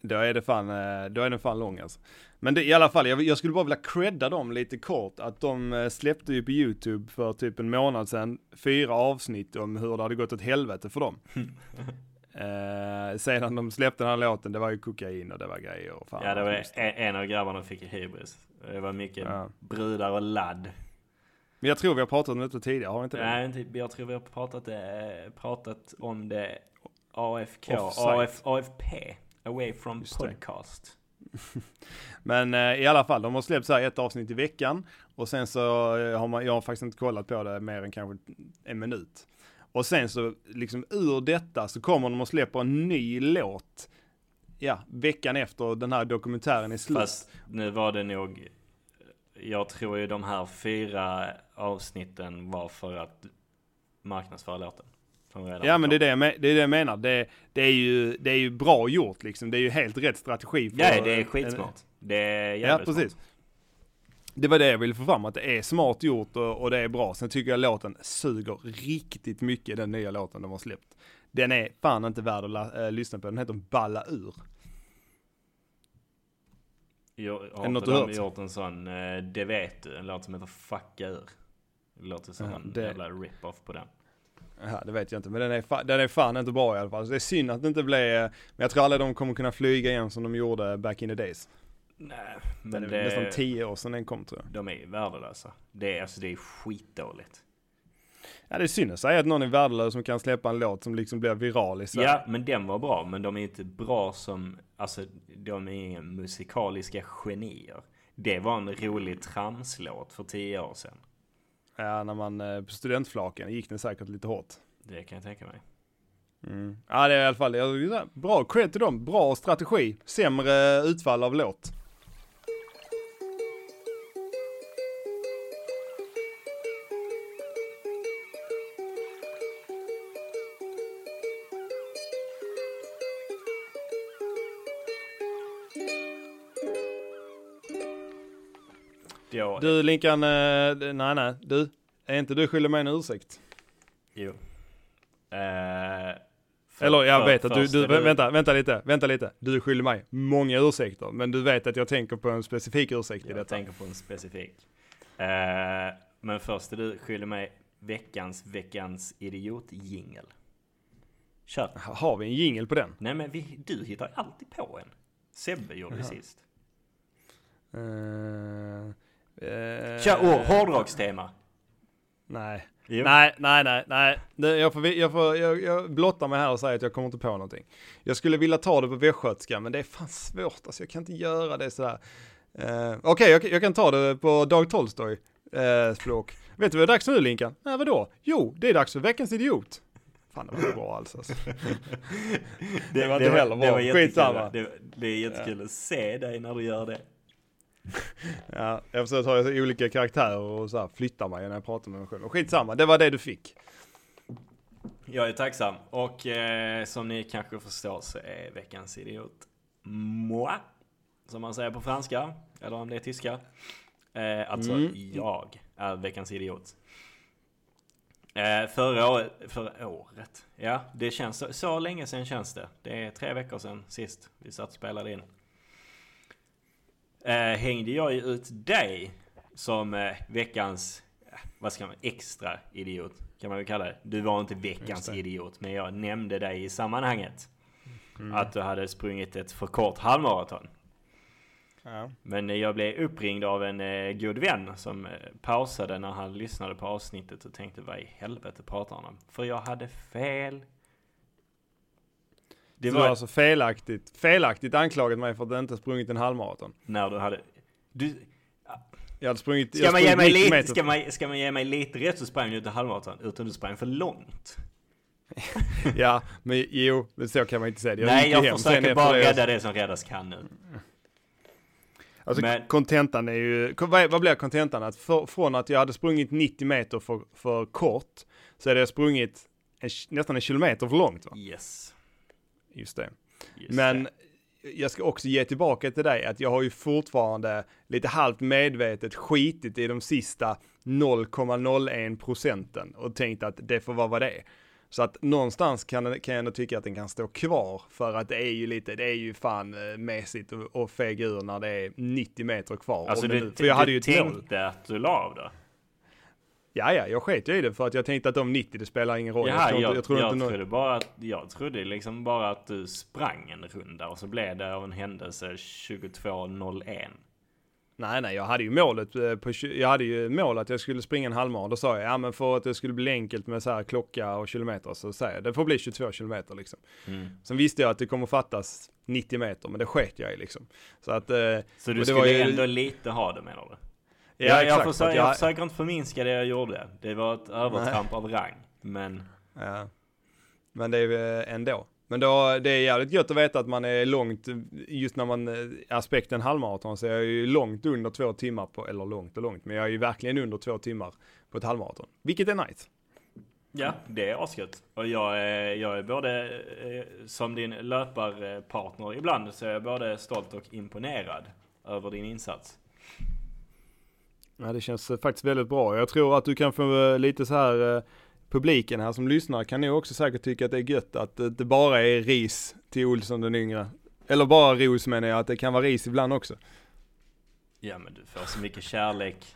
Då är det fan, eh, då är den fan lång alltså. Men det, i alla fall, jag, jag skulle bara vilja credda dem lite kort, att de eh, släppte ju på YouTube för typ en månad sedan, fyra avsnitt om hur det hade gått åt helvete för dem. *laughs* eh, sedan de släppte den här låten, det var ju kokain och det var grejer och fan. Ja, det var en, en av grabbarna fick hybris. Det var mycket Ja. brudar och ladd. Men jag tror vi har pratat om detta tidigare, har vi inte det? Nej, jag tror vi har pratat, det, pratat om det AFK. AF, AFP, Away from Just. Podcast. *laughs* Men eh, i alla fall, de har släppt så här ett avsnitt i veckan och sen så eh, har man, jag har faktiskt inte kollat på det mer än kanske en minut. Och sen så liksom ur detta så kommer de och släpper en ny låt. Ja, veckan efter den här dokumentären är slut. Fast nu var det nog, jag tror ju de här fyra avsnitten var för att marknadsföra låten. Ja men det är det, jag det är det jag menar. Det, det, är ju, det är ju bra gjort liksom. Det är ju helt rätt strategi. För Ja, det är skitsmart. Det är Ja, jävligt precis. smart. Det var det jag ville få fram, att det är smart gjort och, och det är bra. Sen tycker jag låten suger riktigt mycket, den nya låten de har släppt. Den är fan inte värd att äh, lyssna på, den heter Balla ur. Jag har Är det något inte du de hört? gjort en sån, eh, det vet du, en låt som heter Fucka ur. Det låter som Ja, en det- jävla rip-off på den. Ja, det vet jag inte, men den är, fa- den är fan inte bra i alla fall. Så det är synd att det inte blev, men jag tror aldrig de kommer kunna flyga igen som de gjorde back in the days. Nej, Men det är nästan det, tio år sedan den kom tror jag. de är ju värdelösa. Det är, alltså det är skitdåligt. Ja det är synd att säga att någon är värdelös som kan släppa en låt som liksom blir viral i Sverige. Ja, men den var bra, men de är inte bra som, alltså de är inga musikaliska genier. Det var en rolig tramslåt för tio år sedan. Ja, när man, eh, på studentflaken gick den säkert lite hårt. Det kan jag tänka mig. Mm. Ja det är i alla fall, bra cred till dem, bra strategi, sämre utfall av låt. Då, Du Linkan, eh, nej nej, du, är inte du skyldig mig en ursäkt? Jo. Eh, för- Eller jag för- vet att du, du, är vänta, vänta lite, vänta lite. Du skyldig mig många ursäkter, men du vet att jag tänker på en specifik ursäkt i Jag detta. tänker på en specifik. Eh, men först är du skyldig mig veckans, veckans idiot-jingel. Kör. Har vi en jingle på den? Nej men vi, du hittar alltid på en. Sebbe gjorde det Jaha. sist. Uh, uh, Kör, oh, hårdrockstema. Nej. Jo. Nej, nej, nej, nej. Det- Jag, får, jag, får, jag, jag blottar mig här och säger att jag kommer inte på någonting. Jag skulle vilja ta det på västgötska, men det är fan svårt. Alltså, jag kan inte göra det sådär. Uh, Okej, jag, jag kan ta det på Dag Tolstoj uh, språk. Vet du vad det är dags nu Linkan? Nej, vadå? Jo, det är dags för veckans idiot. Fan, det var inte bra alls alltså. *laughs* Det var inte heller bra. Det var. Skitsamma. Det, det är jättekul att se dig när du gör det. *laughs* Ja, jag försöker så olika karaktärer och så här flytta mig när jag pratar med mig själv. Och skitsamma, det var det du fick. Jag är tacksam. Och eh, som ni kanske förstår så är veckans idiot moi. Som man säger på franska. Eller om det är tyska. Eh, alltså Mm. jag är veckans idiot. Eh, förra året, förra året. Ja, det känns så, så länge sedan känns det. Det är tre veckor sedan sist vi satt och spelade in. Eh, hängde jag ju ut dig som eh, veckans, eh, vad ska man, extra idiot kan man väl kalla det. Du var inte veckans idiot, men jag nämnde dig i sammanhanget. Mm. Att du hade sprungit ett för kort halvmaraton. Ja. Men eh, jag blev uppringd av en eh, god vän som eh, pausade när han lyssnade på avsnittet och tänkte vad i helvete pratar han om? För jag hade fel. Det var var alltså felaktigt, felaktigt anklagat mig för att jag inte sprungit en halvmaraton. när du hade... Du, Jag hade sprungit, ska, jag man ge mig 90 lite, meter. ska, man, ska man ge mig lite rätt så sprang du inte halvmaraton, utan du sprang för långt. *laughs* Ja, men jo, så kan man inte säga det. Nej, jag hem sen försöker bara det. rädda det som räddas kan nu. Alltså Men- kontentan är ju, vad, blir kontentan? Att för, från att jag hade sprungit 90 meter för, för kort, så hade jag sprungit en, nästan en kilometer för långt va? Yes. Just det. Just Men det. jag ska också ge tillbaka till dig att jag har ju fortfarande lite halvt medvetet skitit i de sista 0,01 procenten och tänkt att det får vara vad det är. Så att någonstans kan, kan jag ändå tycka att den kan stå kvar för att det är ju lite, det är ju fan eh, mesigt och, och fega ur när det är 90 meter kvar. Alltså du, nu, för jag hade ju tänkte att du la av då? Ja, ja, jag sket i det för att jag tänkte att de 90, det spelar ingen roll. Jaha, jag, inte- jag, tror inte trodde bara att, jag trodde liksom bara att du sprang en runda och så blev det av en händelse 22.01. Nej, nej, jag hade ju målet eh, på, jag hade ju mål att jag skulle springa en halvmara. Då sa jag, ja men för att det skulle bli enkelt med så här klocka och kilometer så säger jag, det får bli 22 kilometer liksom. Mm. Sen visste jag att det kommer fattas 90 meter, men det sket jag i liksom. Så att, eh, Så du skulle ju- ändå lite ha det menar du? Ja, jag, exakt. försöker, jag... jag, försöker inte förminska det jag gjorde. Det var ett övertramp av rang. Men ja. Men det är eh, ändå. Men då, det är jävligt gött att veta att man är långt, just när man, eh, aspekten halvmaraton, så är jag ju långt under två timmar på, eller långt och långt, men jag är ju verkligen under två timmar på ett halvmaraton. Vilket är nice. ja, det är asgött. Och jag är, jag är både, eh, som din löparpartner ibland, så är jag både stolt och imponerad över din insats. Ja, det känns eh, faktiskt väldigt bra. Jag tror att du kan få eh, lite så här, eh, publiken här som lyssnar kan nog också säkert tycka att det är gött att det inte bara är ris till Olsson den yngre. Eller bara ros menar jag, att det kan vara ris ibland också. Ja men du får så mycket kärlek.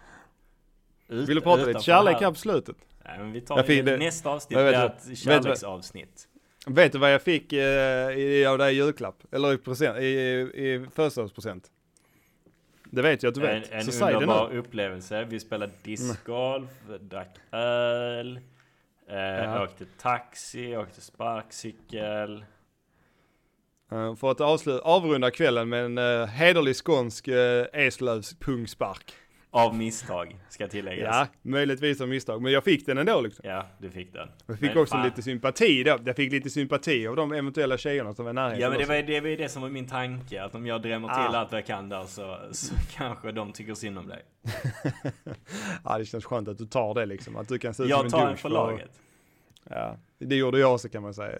Ut, Vill du prata lite kärlek här. på slutet? Nej men vi tar Jag fick det- nästa avsnitt, vet ett vet kärleksavsnitt. Vet du vad jag fick eh, i, av dig i julklapp? Eller i, present, i, i födelsedagspresent? Det vet jag att du vet. En, en så underbar upplevelse. Vi spelade discgolf, drack öl, eh, Ja. åkte taxi, åkte sparkcykel. Eh, för att avsluta, avrunda kvällen med en uh, hederlig skånsk uh, Eslövs pungspark. Av misstag, ska tilläggas. Ja, möjligtvis av misstag, men jag fick den ändå liksom. Ja, du fick den. Jag fick Men också fan. lite sympati då. Jag fick lite sympati av de eventuella tjejerna som var närheten. Ja men det var, det var ju det som var min tanke, att om jag drämmer till Ah. allt vad jag kan där så, så *laughs* kanske de tycker synd om dig. *laughs* ja, det känns skönt att du tar det liksom. Att du kan se ut som Jag en tar en för laget. Ja, det gjorde jag också kan man säga.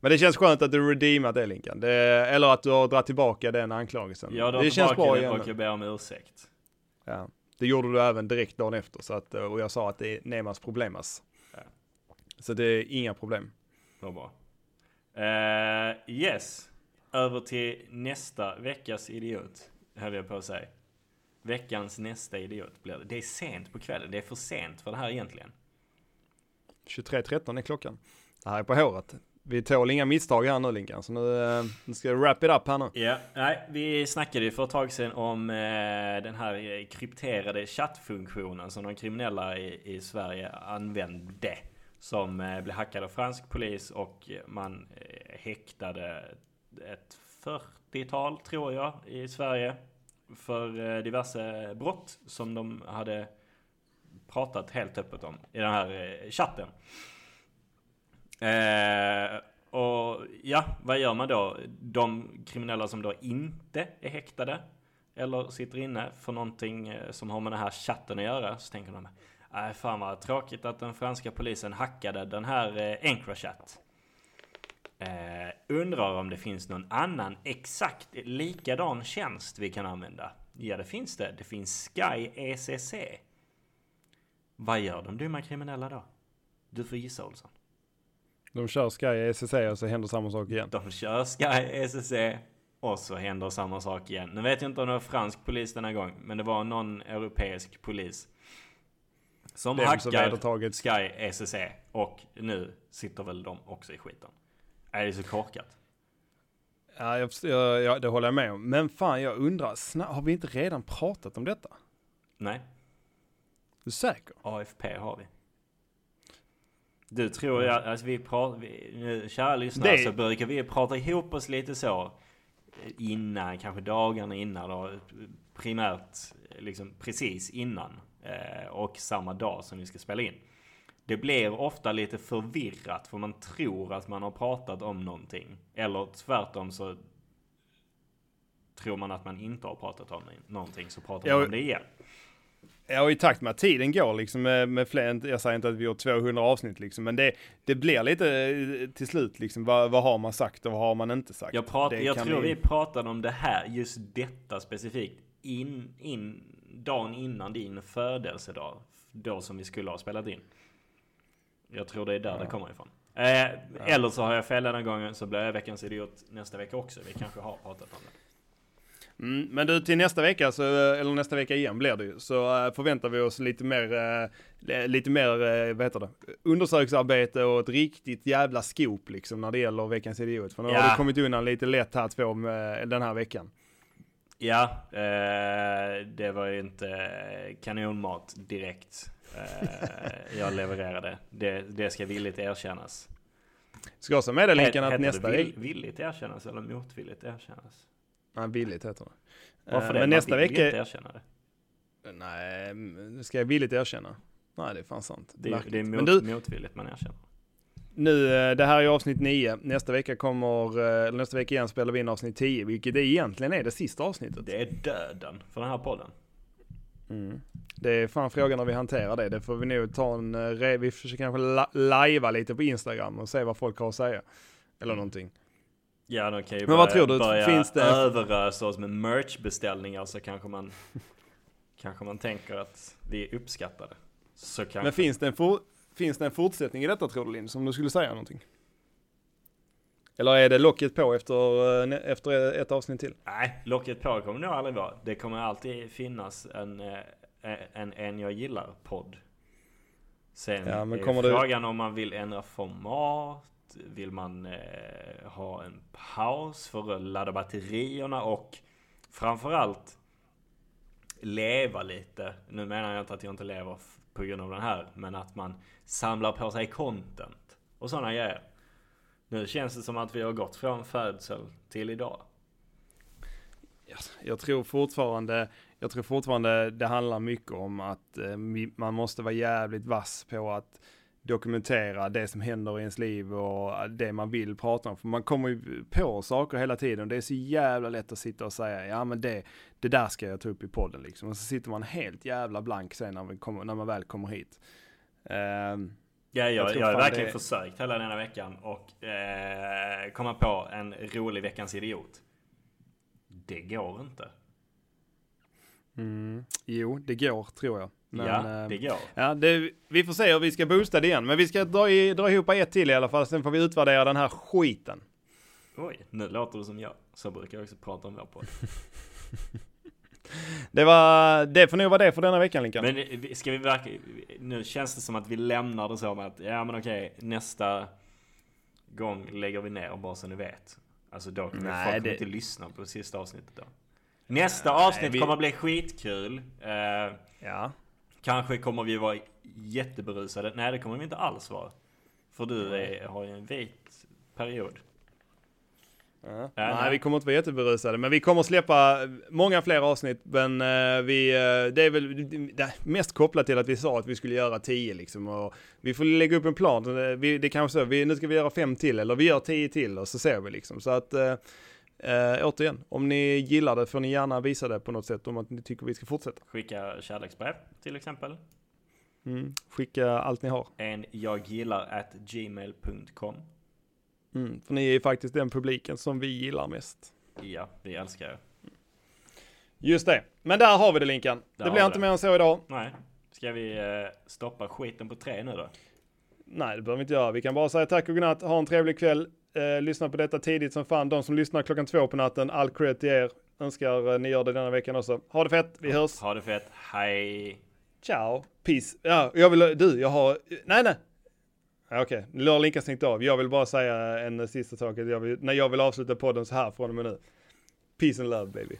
Men det känns skönt att du redeemat det Linkan. Det, eller att du har dragit tillbaka den anklagelsen. Jag drar det känns bra tillbaka igen. den och jag ber om ursäkt. Ja. Det gjorde du även direkt dagen efter. Så att, och jag sa att det är Nemas problemas. Ja. Så det är inga problem. Vad bra. Eh, yes. Över till nästa veckas idiot. Höll jag på att säga. Veckans nästa idiot blir det. Det är sent på kvällen. Det är för sent för det här egentligen. 23.13 är klockan. Det här är på håret. Vi tål inga misstag här nu Linkan. Så nu, eh, nu ska vi wrap it up här nu. Ja, nej, vi snackade ju för ett tag sedan om eh, den här eh, krypterade chattfunktionen som de kriminella i, i Sverige använde. Som eh, blev hackad av fransk polis och man eh, häktade ett 40-tal, tror jag, i Sverige. För eh, diverse brott som de hade pratat helt öppet om i den här eh, chatten. Eh, och ja, vad gör man då? De kriminella som då inte är häktade eller sitter inne för någonting eh, som har med den här chatten att göra. Så tänker de, nej fan vad tråkigt att den franska polisen hackade den här eh, Encrochat. Eh, undrar om det finns någon annan exakt likadan tjänst vi kan använda. Ja, det finns det. Det finns Sky ECC. Vad gör de dumma kriminella då? Du får gissa Olsson. De kör Sky ECC och så händer samma sak igen. De kör Sky ECC och så händer samma sak igen. Nu vet jag inte om det var fransk polis denna gång, men det var någon europeisk polis. Som Dem som hackar vedertaget- Sky ECC och nu sitter väl de också i skiten. Är det så korkat? Ja, jag, jag, jag, det håller jag med om. Men fan, jag undrar, sna- har vi inte redan pratat om detta? Nej, Du är säker? AFP har vi. Du tror jag, alltså vi pratar, vi, kära lyssnare, Det- så brukar vi prata ihop oss lite så innan, kanske dagarna innan då, primärt liksom precis innan eh, och samma dag som vi ska spela in. Det blir ofta lite förvirrat för man tror att man har pratat om någonting. Eller tvärtom så tror man att man inte har pratat om någonting så pratar man Ja, om det igen. Ja, och i takt med att tiden går liksom med, med fler, jag säger inte att vi har 200 avsnitt liksom, men det, det blir lite eh, till slut liksom, vad, vad har man sagt och vad har man inte sagt? Jag, prat, jag tror vi- vi pratade om det här, just detta specifikt, in, in, dagen innan din födelsedag. Då som vi skulle ha spelat in. Jag tror det är där det kommer ifrån. Eh, Eller så har jag fel den gången så blir jag veckans idiot nästa vecka också. Vi kanske har pratat om det. Mm, men du, till nästa vecka, så, eller nästa vecka igen blir det ju, så eh, förväntar vi oss lite mer, eh, lite mer, eh, vad heter det, undersöksarbete och ett riktigt jävla scoop liksom när det gäller veckans idiot. För nu har Ja. du kommit undan lite lätt här två med, den här veckan. Ja, eh, det var ju inte kanonmat direkt. Eh, jag levererade. Det, det ska villigt erkännas. Ska också meddela Linkan att Heter nästa det vill, vecka, villigt erkännas eller motvilligt erkännas? Nej billigt heter det. Varför Eh, det? Men Man nästa vill ju vecka, inte erkänna det. nej, mm, ska jag villigt erkänna? Nej det är fan sant. Det är, det är Men mot, du, motvilligt man erkänner. nu, eh, det här är avsnitt 9, nästa vecka kommer, eh, nästa vecka igen spelar vi in avsnitt 10, vilket egentligen är det sista avsnittet. Det är döden för den här podden. Mm. Det är fan frågan när vi hanterar det. Det får vi nog ta en, vi försöker kanske la- lajva lite på Instagram och se vad folk har att säga. Eller någonting. Ja, de kan ju Men vad börja, tror du? börja Finns det- överösa oss med merchbeställningar så kanske man kanske man tänker att vi är uppskattade. Så kanske. Men finns det, en for, finns det en fortsättning i detta tror du Linn, som du skulle säga någonting? Eller är det locket på efter, eh, efter ett avsnitt till? Nej, locket på kommer det nog aldrig vara. Det kommer alltid finnas en, eh, en, en jag gillar-podd. Sen Ja, men är kommer det- frågan om man vill ändra format. Vill man eh, ha en paus för att ladda batterierna och framförallt leva lite. Nu menar jag inte att jag inte lever på grund av den här, men att man samlar på sig content och sådana grejer. Nu känns det som att vi har gått från födsel till idag. Jag, tror fortfarande, jag tror fortfarande det handlar mycket om att eh, man måste vara jävligt vass på att dokumentera det som händer i ens liv och det man vill prata om. För man kommer ju på saker hela tiden. Det är så jävla lätt att sitta och säga, ja men det, det där ska jag ta upp i podden liksom. Och så sitter man helt jävla blank sen när man, kommer, när man väl kommer hit. Ehm, Ja, jag, Jag har verkligen det- försökt hela denna veckan och eh, komma på en rolig veckans idiot. Det går inte. Mm, jo, det går tror jag. Men, ja, ehm, det går. Ja, det, vi får se hur vi ska boosta det igen. Men vi ska dra, i, dra ihop ett till i alla fall. Sen får vi utvärdera den här skiten. Oj, nu låter det som jag. Så brukar jag också prata om vår podd. *laughs* Det var, det får nog vara det för denna veckan Linkan. Men eh, ska vi verkligen... Nu känns det som att vi lämnar det så med att, ja men okej, nästa gång lägger vi ner bara så ni vet. Alltså då kommer folk det- inte lyssna på sista avsnittet då. Nästa avsnitt vi- kommer bli skitkul. Eh, Ja. Kanske kommer vi vara jätteberusade. Nej, det kommer vi inte alls vara. För du är, har ju en vit period. Ja. nej. Nej, vi kommer inte vara jätteberusade, men vi kommer släppa många fler avsnitt. Men eh, vi, eh, det är väl det är mest kopplat till att vi sa att vi skulle göra tio liksom. Och vi får lägga upp en plan. Vi, det kanske så, vi, nu ska vi göra fem till, eller vi gör tio till och så ser vi liksom. Så att, eh, återigen, om ni gillar det får ni gärna visa det på något sätt om att ni tycker vi ska fortsätta. Skicka kärleksbrev till exempel. Mm. Skicka allt ni har. En jag gillar at gmail.com. Mm. För ni är faktiskt den publiken som vi gillar mest. Ja, vi älskar er. Just det. Men där har vi det Linkan. Där det blir inte det. mer än så idag. Nej, ska vi eh, stoppa skiten på tre nu då? Nej, det behöver vi inte göra. Vi kan bara säga tack och godnatt. Ha en trevlig kväll. Eh, lyssna på detta tidigt som fan. De som lyssnar klockan två på natten, all cred till er. Önskar eh, ni gör det denna veckan också. Ha det fett. Vi hörs. Ha det fett. Hej! Ciao. Peace. Ja, jag vill, du, jag har, nej nej. Ja, Okej, nu har stängt av. Jag vill bara säga en sista sak. Jag vill, när jag vill avsluta podden så här från och med nu. Peace and love baby.